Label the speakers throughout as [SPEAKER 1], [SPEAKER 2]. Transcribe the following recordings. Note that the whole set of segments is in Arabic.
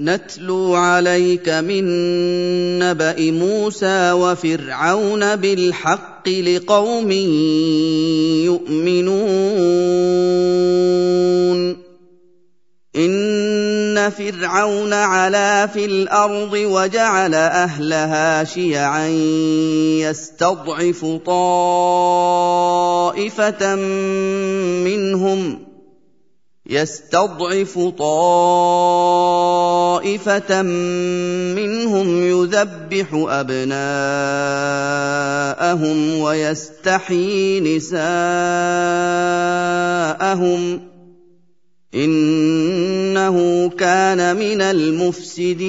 [SPEAKER 1] نتلو عليك من نبأ موسى وفرعون بالحق لقوم يؤمنون. إن فرعون علا في الأرض وجعل أهلها شيعا يستضعف طائفة منهم يستضعف طائفة منهم يذبح أبناءهم ويستحيي نساءهم إنه كان من المفسدين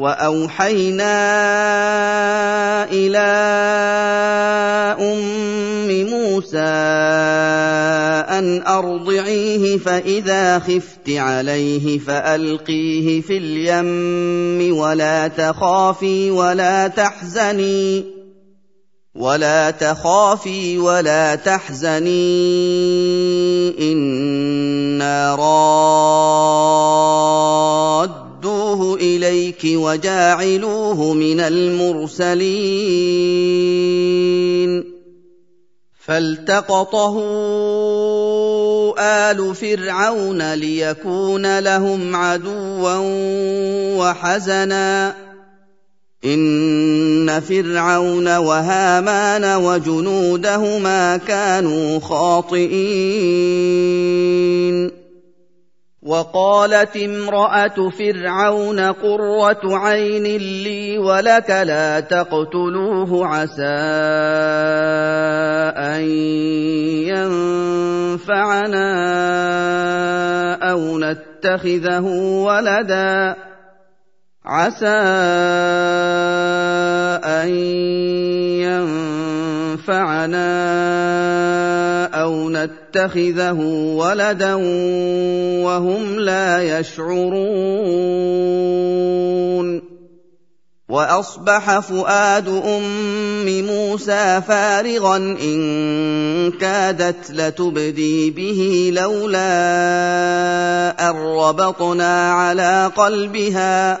[SPEAKER 1] وأوحينا إلى أم موسى أن أرضعيه فإذا خفت عليه فألقيه في اليم ولا تخافي ولا تحزني ولا تخافي ولا تحزني إنا ردوه إليك وجاعلوه من المرسلين. فالتقطه آل فرعون ليكون لهم عدوا وحزنا. إن فرعون وهامان وجنودهما كانوا خاطئين. وقالت امرأة فرعون قرة عين لي ولك لا تقتلوه عسى أن ينفعنا أو نتخذه ولدا عسى أن ينفعنا أو نتخذه ولدا وهم لا يشعرون. وأصبح فؤاد أم موسى فارغا إن كادت لتبدي به لولا أن ربطنا على قلبها.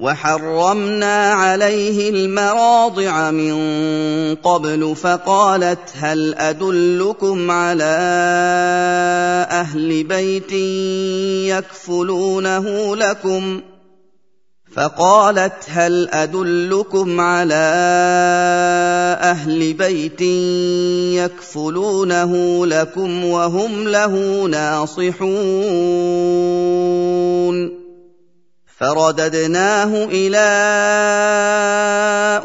[SPEAKER 1] وحرمنا عليه المراضع من قبل فقالت هل أدلكم على أهل بيت يكفلونه لكم؟ فقالت هل أدلكم على أهل بيت يكفلونه لكم وهم له ناصحون؟ فرددناه إلى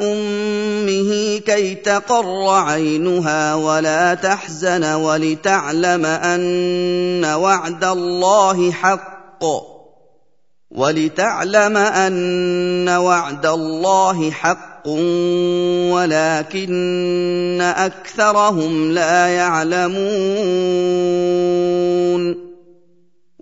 [SPEAKER 1] أمه كي تقر عينها ولا تحزن ولتعلم أن وعد الله حق. ولتعلم أن وعد الله حق ولكن أكثرهم لا يعلمون.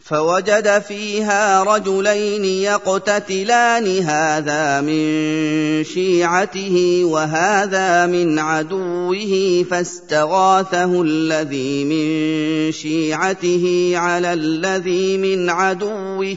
[SPEAKER 1] فوجد فيها رجلين يقتتلان هذا من شيعته وهذا من عدوه فاستغاثه الذي من شيعته على الذي من عدوه.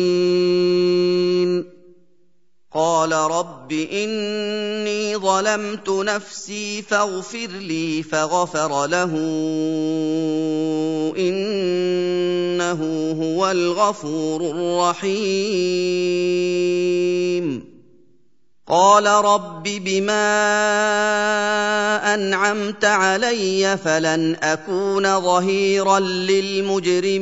[SPEAKER 1] قال رب إني ظلمت نفسي فاغفر لي فغفر له إنه هو الغفور الرحيم. قال رب بما أنعمت علي فلن أكون ظهيرا للمجرمين.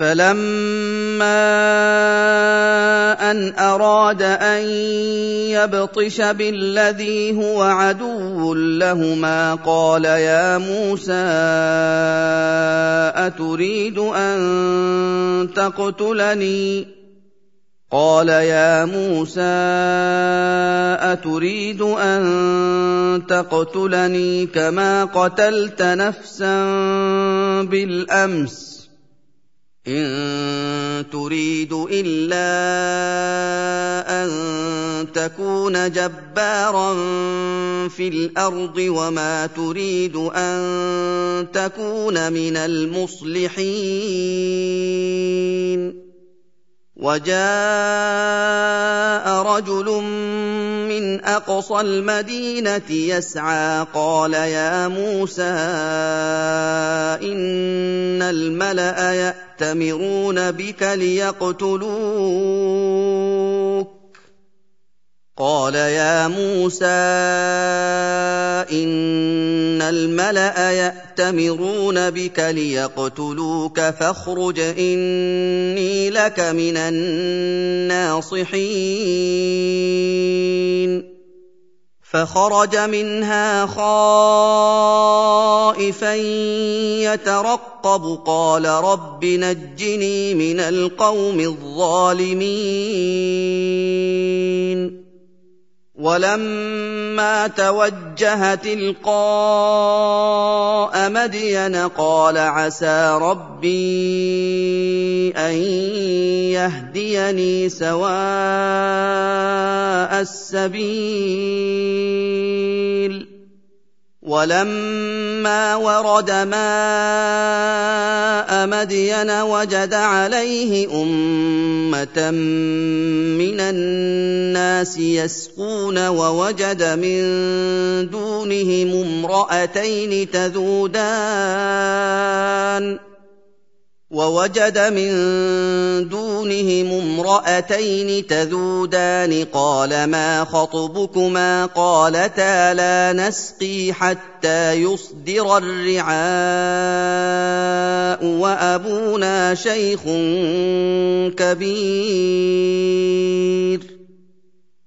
[SPEAKER 1] فلما ان اراد ان يبطش بالذي هو عدو لهما قال يا موسى اتريد ان تقتلني؟ قال يا موسى اتريد ان تقتلني كما قتلت نفسا بالامس إن تريد إلا أن تكون جبارا في الأرض وما تريد أن تكون من المصلحين وجاء رجل من أقصى المدينة يسعى قال يا موسى إن الملأ ياتمرون بك ليقتلوك قال يا موسى ان الملا ياتمرون بك ليقتلوك فاخرج اني لك من الناصحين فخرج منها خائفا يترقب. قال رب نجني من القوم الظالمين. ولما توجه تلقاء مدين قال عسى ربي أن يهديني سواء السبيل. ولما ورد ماء مدين وجد عليه أمة من الناس يسقون ووجد من دونهم امرأتين تذودان ووجد من دونهم امرأتين تذودان قال ما خطبكما قالتا لا نسقي حتى يصدر الرعاء وأبونا شيخ كبير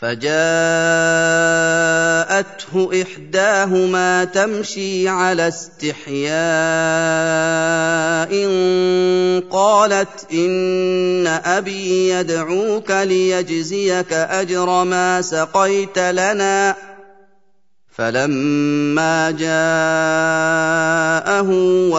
[SPEAKER 1] فجاءته إحداهما تمشي على استحياء قالت إن أبي يدعوك ليجزيك أجر ما سقيت لنا. فلما جاءه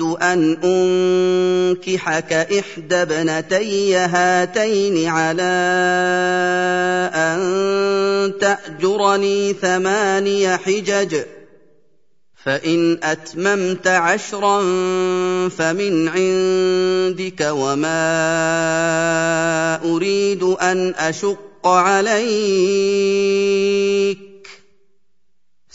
[SPEAKER 1] أن أنكحك إحدى ابنتي هاتين على أن تأجرني ثماني حجج. فإن أتممت عشرا فمن عندك وما أريد أن أشق عليك.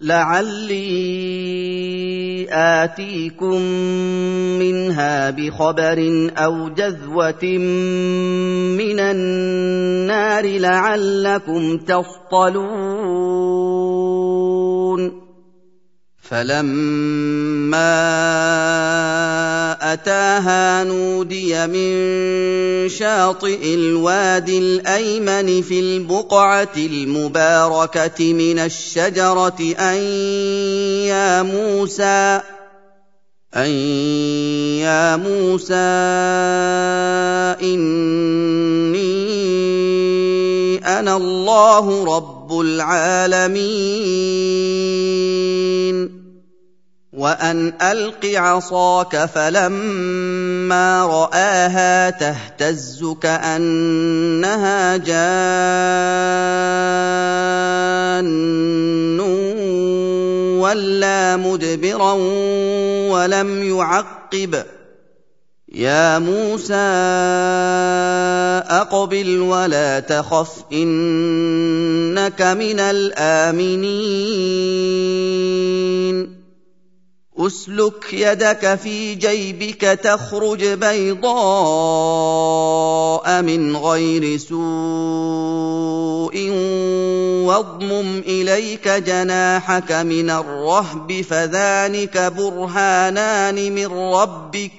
[SPEAKER 1] لعلي اتيكم منها بخبر أو جذوه من النار لعلكم تصطلون فلما أتاها نودي من شاطئ الوادي الأيمن في البقعة المباركة من الشجرة أن يا موسى أن يا موسى إني أنا الله رب العالمين. وأن ألق عصاك فلما رآها تهتز كأنها جان ولا مدبرا ولم يعقب. يا موسى أقبل ولا تخف إنك من الآمنين. أسلك يدك في جيبك تخرج بيضاء من غير سوء واضمم إليك جناحك من الرهب فذلك برهانان من ربك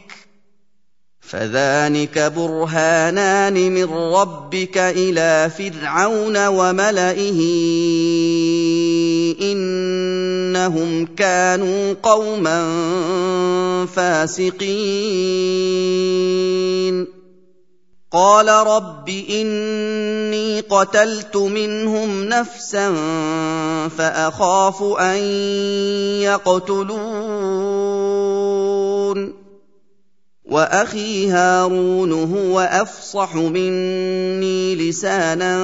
[SPEAKER 1] فذلك برهانان من ربك إلى فرعون وملئه. إنهم كانوا قوما فاسقين. قال رب إني قتلت منهم نفسا فأخاف أن يقتلون. وأخي هارون هو أفصح مني لسانا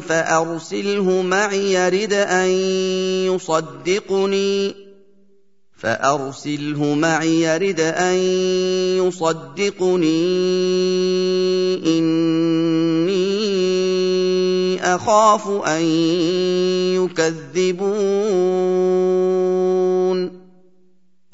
[SPEAKER 1] فأرسله معي يرد أن يصدقني فأرسله معي يرد أن يصدقني إني أخاف أن يكذبون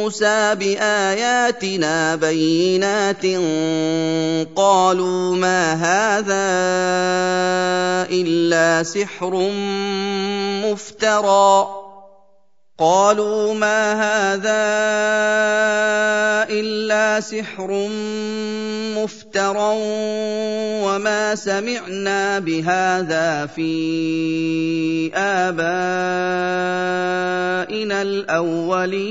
[SPEAKER 1] موسى بآياتنا بينات قالوا ما هذا إلا سحر مفترى قالوا ما هذا إلا سحر مفترى وما سمعنا بهذا في آبائنا الأولين.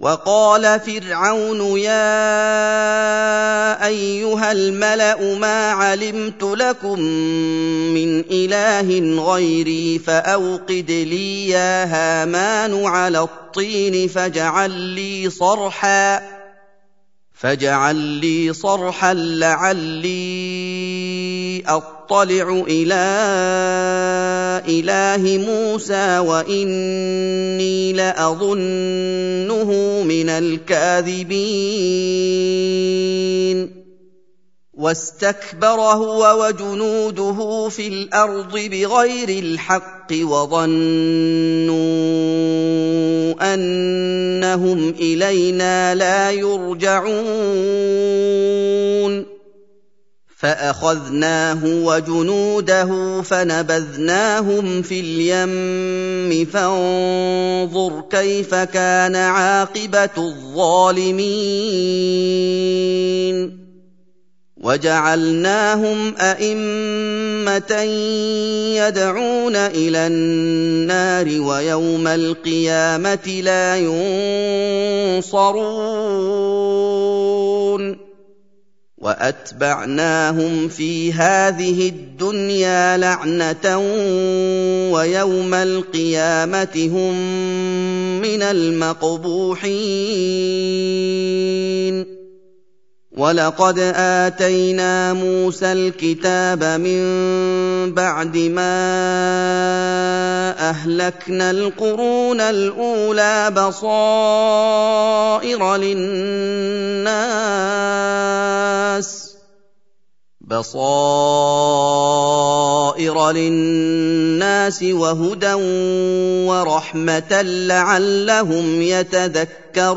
[SPEAKER 1] وقال فرعون يا أيها الملأ ما علمت لكم من إله غيري فأوقد لي يا هامان على الطين فاجعل لي صرحا فاجعل لي صرحا لعلي أطلع إلى إله موسى وإني لأظنه من الكاذبين. واستكبر هو وجنوده في الأرض بغير الحق وظنوا أنهم إلينا لا يرجعون. فأخذناه وجنوده فنبذناهم في اليم فانظر كيف كان عاقبة الظالمين. وجعلناهم أئمة يدعون إلى النار ويوم القيامة لا ينصرون. وأتبعناهم في هذه الدنيا لعنة ويوم القيامة هم من المقبوحين. ولقد اتينا موسى الكتاب من بعد ما اهلكنا القرون الاولى بصائر للناس بصائر للناس وهدى ورحمه لعلهم يتذكرون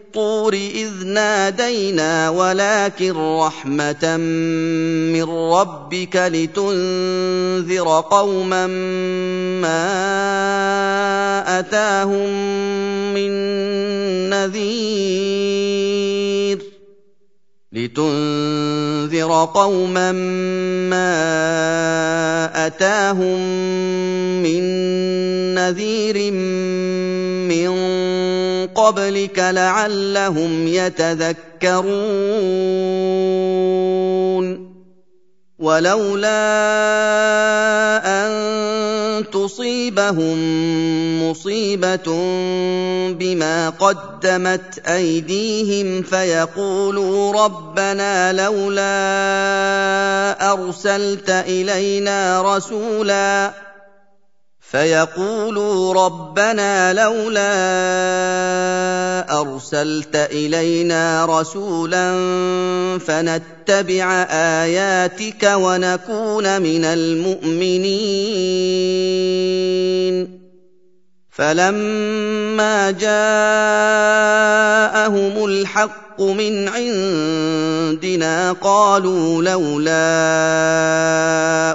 [SPEAKER 1] الطور إذ نادينا ولكن رحمة من ربك لتنذر قوما ما أتاهم من نذير لتنذر قوما ما أتاهم من نذير من قبلك لعلهم يتذكرون. ولولا أن تصيبهم مصيبة بما قدمت أيديهم فيقولوا ربنا لولا أرسلت إلينا رسولا فيقولوا ربنا لولا أرسلت إلينا رسولا فنتبع آياتك ونكون من المؤمنين. فلما جاءهم الحق من عندنا قالوا لولا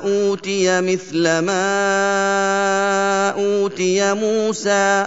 [SPEAKER 1] أوتي مثل ما أوتي موسى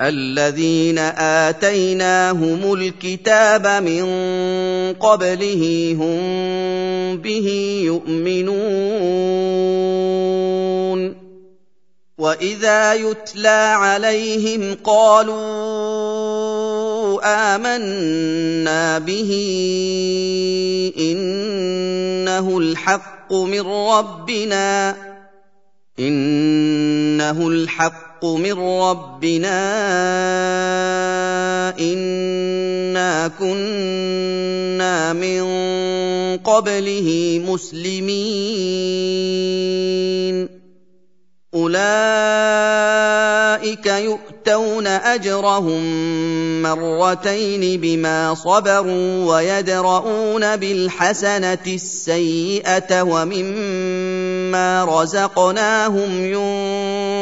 [SPEAKER 1] الذين آتيناهم الكتاب من قبله هم به يؤمنون وإذا يتلى عليهم قالوا آمَنَّا بِهِ إِنَّهُ الْحَقُّ مِن رَّبِّنَا إِنَّهُ الْحَقُّ مِن رَّبِّنَا إِنَّا كُنَّا مِن قَبْلِهِ مُسْلِمِينَ أُولَٰئِكَ يُؤْتَوْنَ أَجْرَهُم مَّرَّتَيْنِ بِمَا صَبَرُوا وَيَدْرَءُونَ بِالْحَسَنَةِ السَّيِّئَةَ وَمِمَّا رَزَقْنَاهُمْ يُنفِقُونَ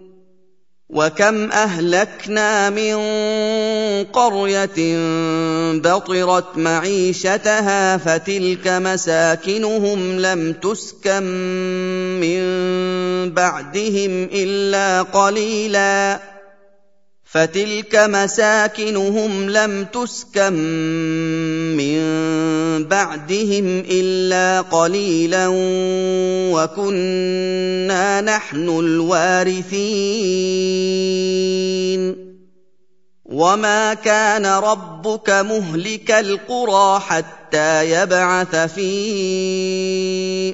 [SPEAKER 1] وكم اهلكنا من قريه بطرت معيشتها فتلك مساكنهم لم تسكن من بعدهم الا قليلا فتلك مساكنهم لم تسكن من بعدهم إلا قليلا وكنا نحن الوارثين. وما كان ربك مهلك القرى حتى حتى يبعث في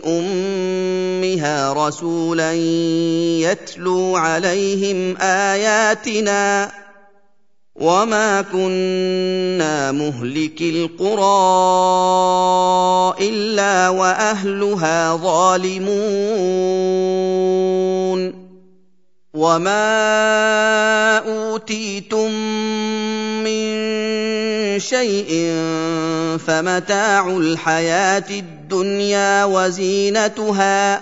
[SPEAKER 1] امها رسولا يتلو عليهم اياتنا وما كنا مهلك القرى الا واهلها ظالمون وما اوتيتم من شيء فمتاع الحياة الدنيا وزينتها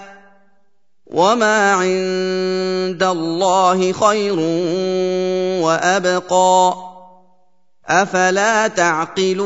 [SPEAKER 1] وما عند الله خير وأبقى أفلا تعقلون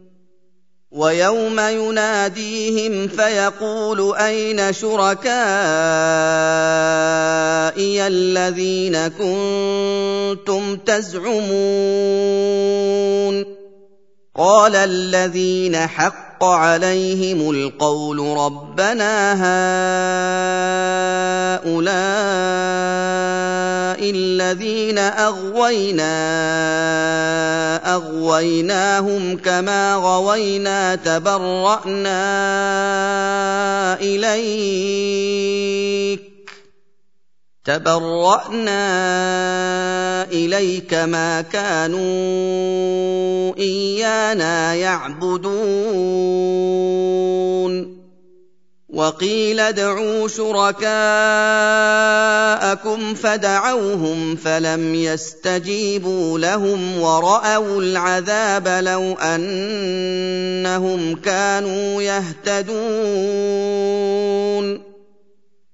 [SPEAKER 1] ويوم يناديهم فيقول أين شركائي الذين كنتم تزعمون؟ قال الذين حق عليهم القول ربنا هؤلاء الذين أغوينا أغويناهم كما غوينا تبرأنا إليك تبرأنا إليك ما كانوا إيانا يعبدون. وقيل ادعوا شركاءكم فدعوهم فلم يستجيبوا لهم ورأوا العذاب لو أنهم كانوا يهتدون.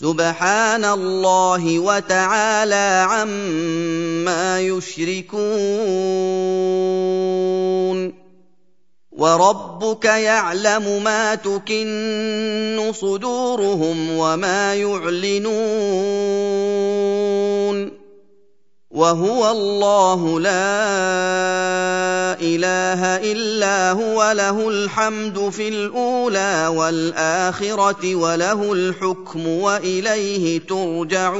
[SPEAKER 1] سبحان الله وتعالى عما يشركون وربك يعلم ما تكن صدورهم وما يعلنون وهو الله لا إله إلا هو له الحمد في الأولى والآخرة وله الحكم وإليه ترجعون.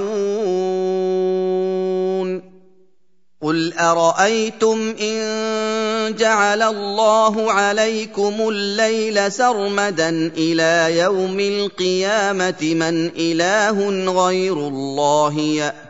[SPEAKER 1] قل أرأيتم إن جعل الله عليكم الليل سرمدا إلى يوم القيامة من إله غير الله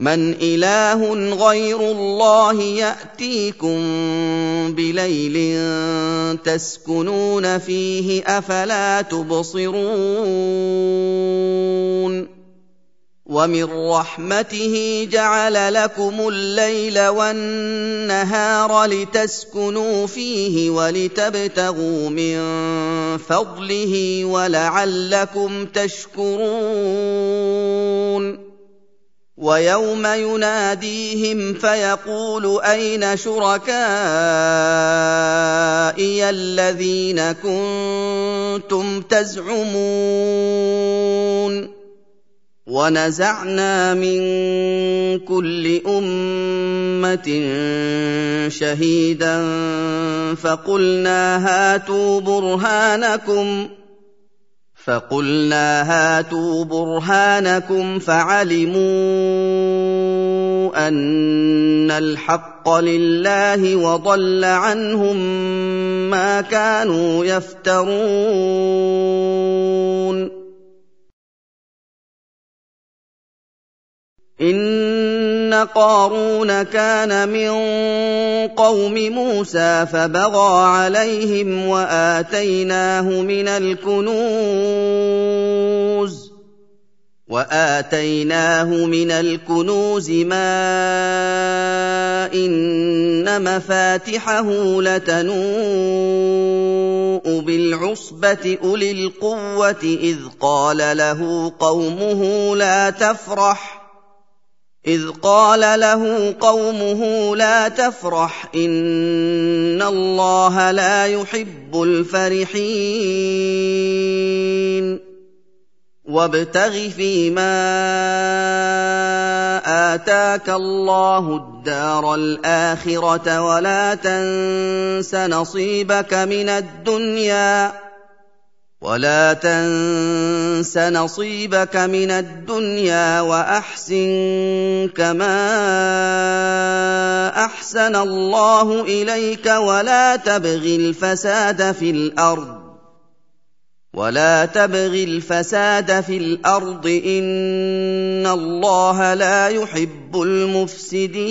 [SPEAKER 1] من إله غير الله يأتيكم بليل تسكنون فيه أفلا تبصرون ومن رحمته جعل لكم الليل والنهار لتسكنوا فيه ولتبتغوا من فضله ولعلكم تشكرون ويوم يناديهم فيقول أين شركائي الذين كنتم تزعمون ونزعنا من كل أمة شهيدا فقلنا هاتوا برهانكم فقلنا هاتوا برهانكم فعلموا أن الحق لله وضل عنهم ما كانوا يفترون. ان قارون كان من قوم موسى فبغى عليهم واتيناه من الكنوز واتيناه من الكنوز ما ان مفاتحه لتنوء بالعصبه اولي القوه اذ قال له قومه لا تفرح إذ قال له قومه لا تفرح إن الله لا يحب الفرحين وابتغ فيما آتاك الله الدار الآخرة ولا تنس نصيبك من الدنيا ولا تنس نصيبك من الدنيا واحسن كما احسن الله اليك ولا تبغ الفساد في الأرض ولا تبغ الفساد في الأرض ان الله لا يحب المفسدين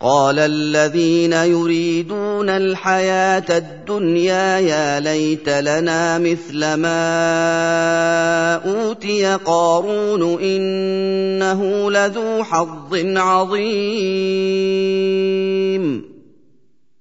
[SPEAKER 1] قال الذين يريدون الحياة الدنيا يا ليت لنا مثل ما أوتي قارون إنه لذو حظ عظيم.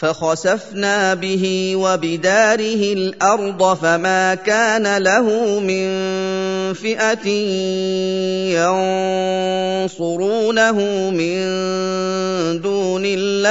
[SPEAKER 1] فخسفنا به وبداره الأرض فما كان له من فئة ينصرونه من دون الله.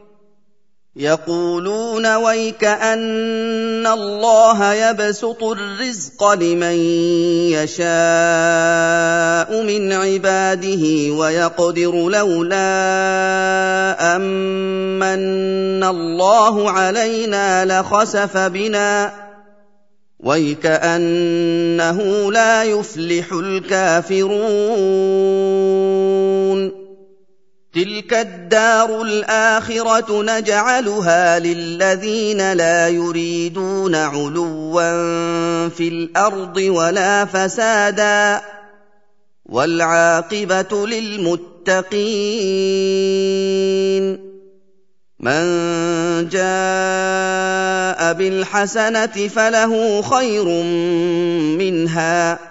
[SPEAKER 1] يقولون ويك ان الله يبسط الرزق لمن يشاء من عباده ويقدر لولا امن الله علينا لخسف بنا ويكأنه لا يفلح الكافرون تلك الدار الاخره نجعلها للذين لا يريدون علوا في الأرض ولا فسادا والعاقبه للمتقين من جاء بالحسنه فله خير منها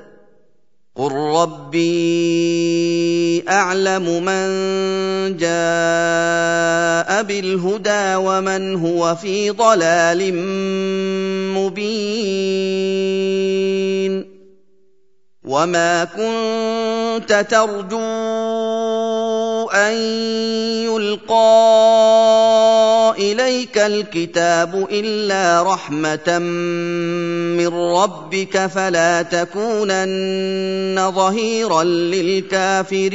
[SPEAKER 1] قل ربي اعلم من جاء بالهدى ومن هو في ضلال مبين وما كنت ترجو ان يلقى إليك الكتاب إلا رحمة من ربك فلا تكونن ظهيرا للكافرين.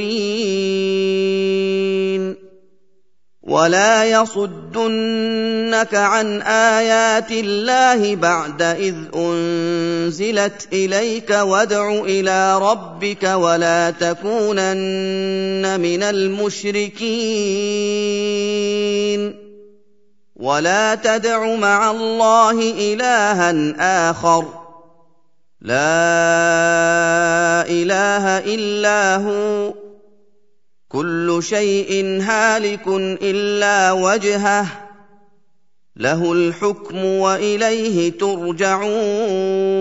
[SPEAKER 1] ولا يصدنك عن آيات الله بعد إذ أنزلت إليك وادع إلى ربك ولا تكونن من المشركين. ولا تدع مع الله الها اخر. لا اله الا هو. كل شيء هالك الا وجهه. له الحكم واليه ترجعون.